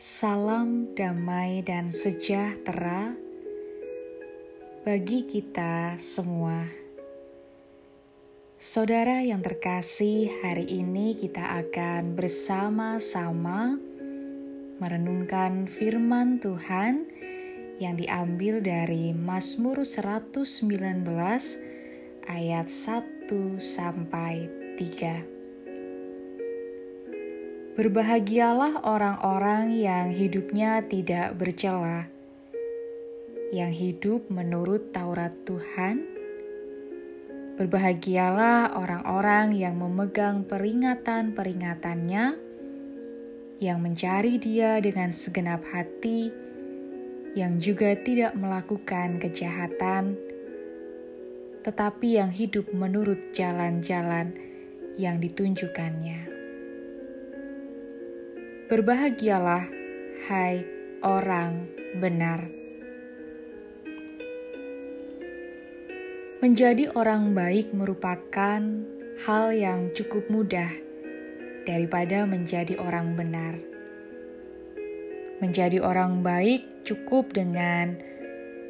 Salam damai dan sejahtera bagi kita semua. Saudara yang terkasih, hari ini kita akan bersama-sama merenungkan firman Tuhan yang diambil dari Mazmur 119 ayat 1 sampai 3. Berbahagialah orang-orang yang hidupnya tidak bercela, yang hidup menurut Taurat Tuhan. Berbahagialah orang-orang yang memegang peringatan-peringatannya, yang mencari Dia dengan segenap hati, yang juga tidak melakukan kejahatan, tetapi yang hidup menurut jalan-jalan yang ditunjukkannya. Berbahagialah, hai orang benar. Menjadi orang baik merupakan hal yang cukup mudah daripada menjadi orang benar. Menjadi orang baik cukup dengan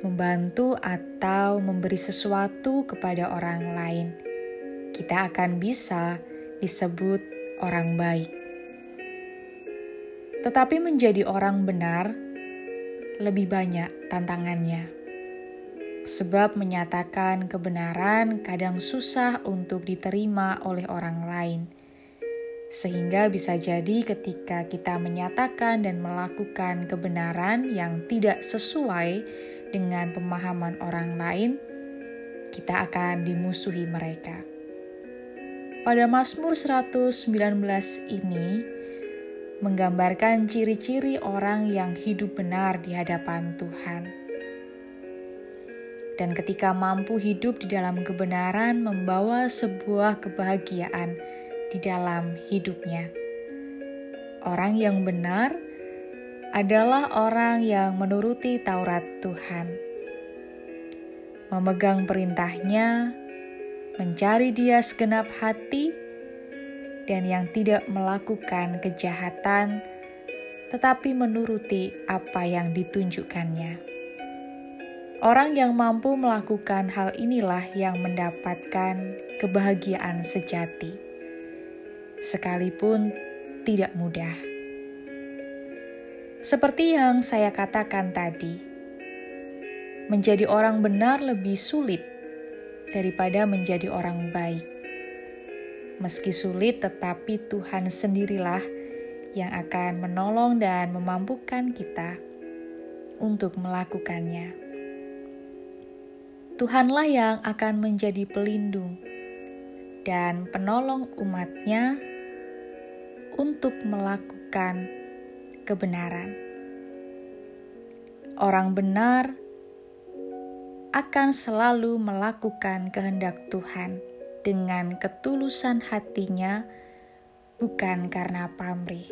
membantu atau memberi sesuatu kepada orang lain. Kita akan bisa disebut orang baik. Tetapi menjadi orang benar lebih banyak tantangannya. Sebab menyatakan kebenaran kadang susah untuk diterima oleh orang lain. Sehingga bisa jadi ketika kita menyatakan dan melakukan kebenaran yang tidak sesuai dengan pemahaman orang lain, kita akan dimusuhi mereka. Pada Mazmur 119 ini, menggambarkan ciri-ciri orang yang hidup benar di hadapan Tuhan. Dan ketika mampu hidup di dalam kebenaran, membawa sebuah kebahagiaan di dalam hidupnya. Orang yang benar adalah orang yang menuruti Taurat Tuhan, memegang perintahnya, mencari Dia segenap hati dan yang tidak melakukan kejahatan, tetapi menuruti apa yang ditunjukkannya. Orang yang mampu melakukan hal inilah yang mendapatkan kebahagiaan sejati, sekalipun tidak mudah. Seperti yang saya katakan tadi, menjadi orang benar lebih sulit daripada menjadi orang baik Meski sulit, tetapi Tuhan sendirilah yang akan menolong dan memampukan kita untuk melakukannya. Tuhanlah yang akan menjadi pelindung dan penolong umatnya untuk melakukan kebenaran. Orang benar akan selalu melakukan kehendak Tuhan dengan ketulusan hatinya, bukan karena pamrih,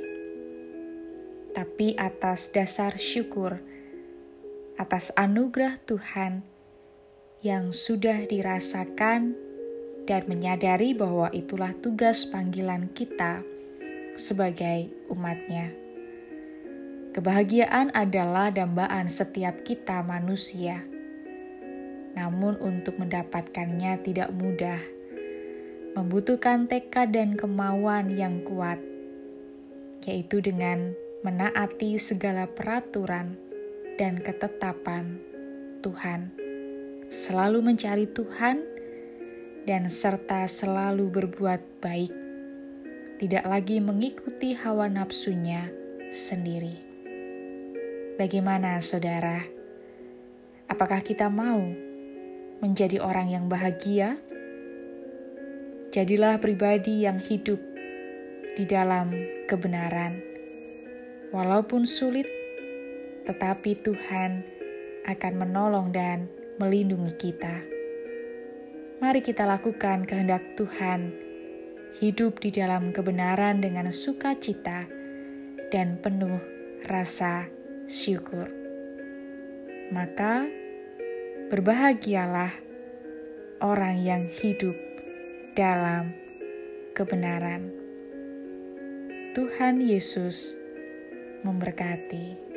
tapi atas dasar syukur atas anugerah Tuhan yang sudah dirasakan dan menyadari bahwa itulah tugas panggilan kita sebagai umatnya. Kebahagiaan adalah dambaan setiap kita manusia. Namun untuk mendapatkannya tidak mudah membutuhkan tekad dan kemauan yang kuat, yaitu dengan menaati segala peraturan dan ketetapan Tuhan, selalu mencari Tuhan, dan serta selalu berbuat baik, tidak lagi mengikuti hawa nafsunya sendiri. Bagaimana, saudara? Apakah kita mau menjadi orang yang bahagia? Jadilah pribadi yang hidup di dalam kebenaran. Walaupun sulit, tetapi Tuhan akan menolong dan melindungi kita. Mari kita lakukan kehendak Tuhan, hidup di dalam kebenaran dengan sukacita dan penuh rasa syukur. Maka, berbahagialah orang yang hidup dalam kebenaran. Tuhan Yesus memberkati.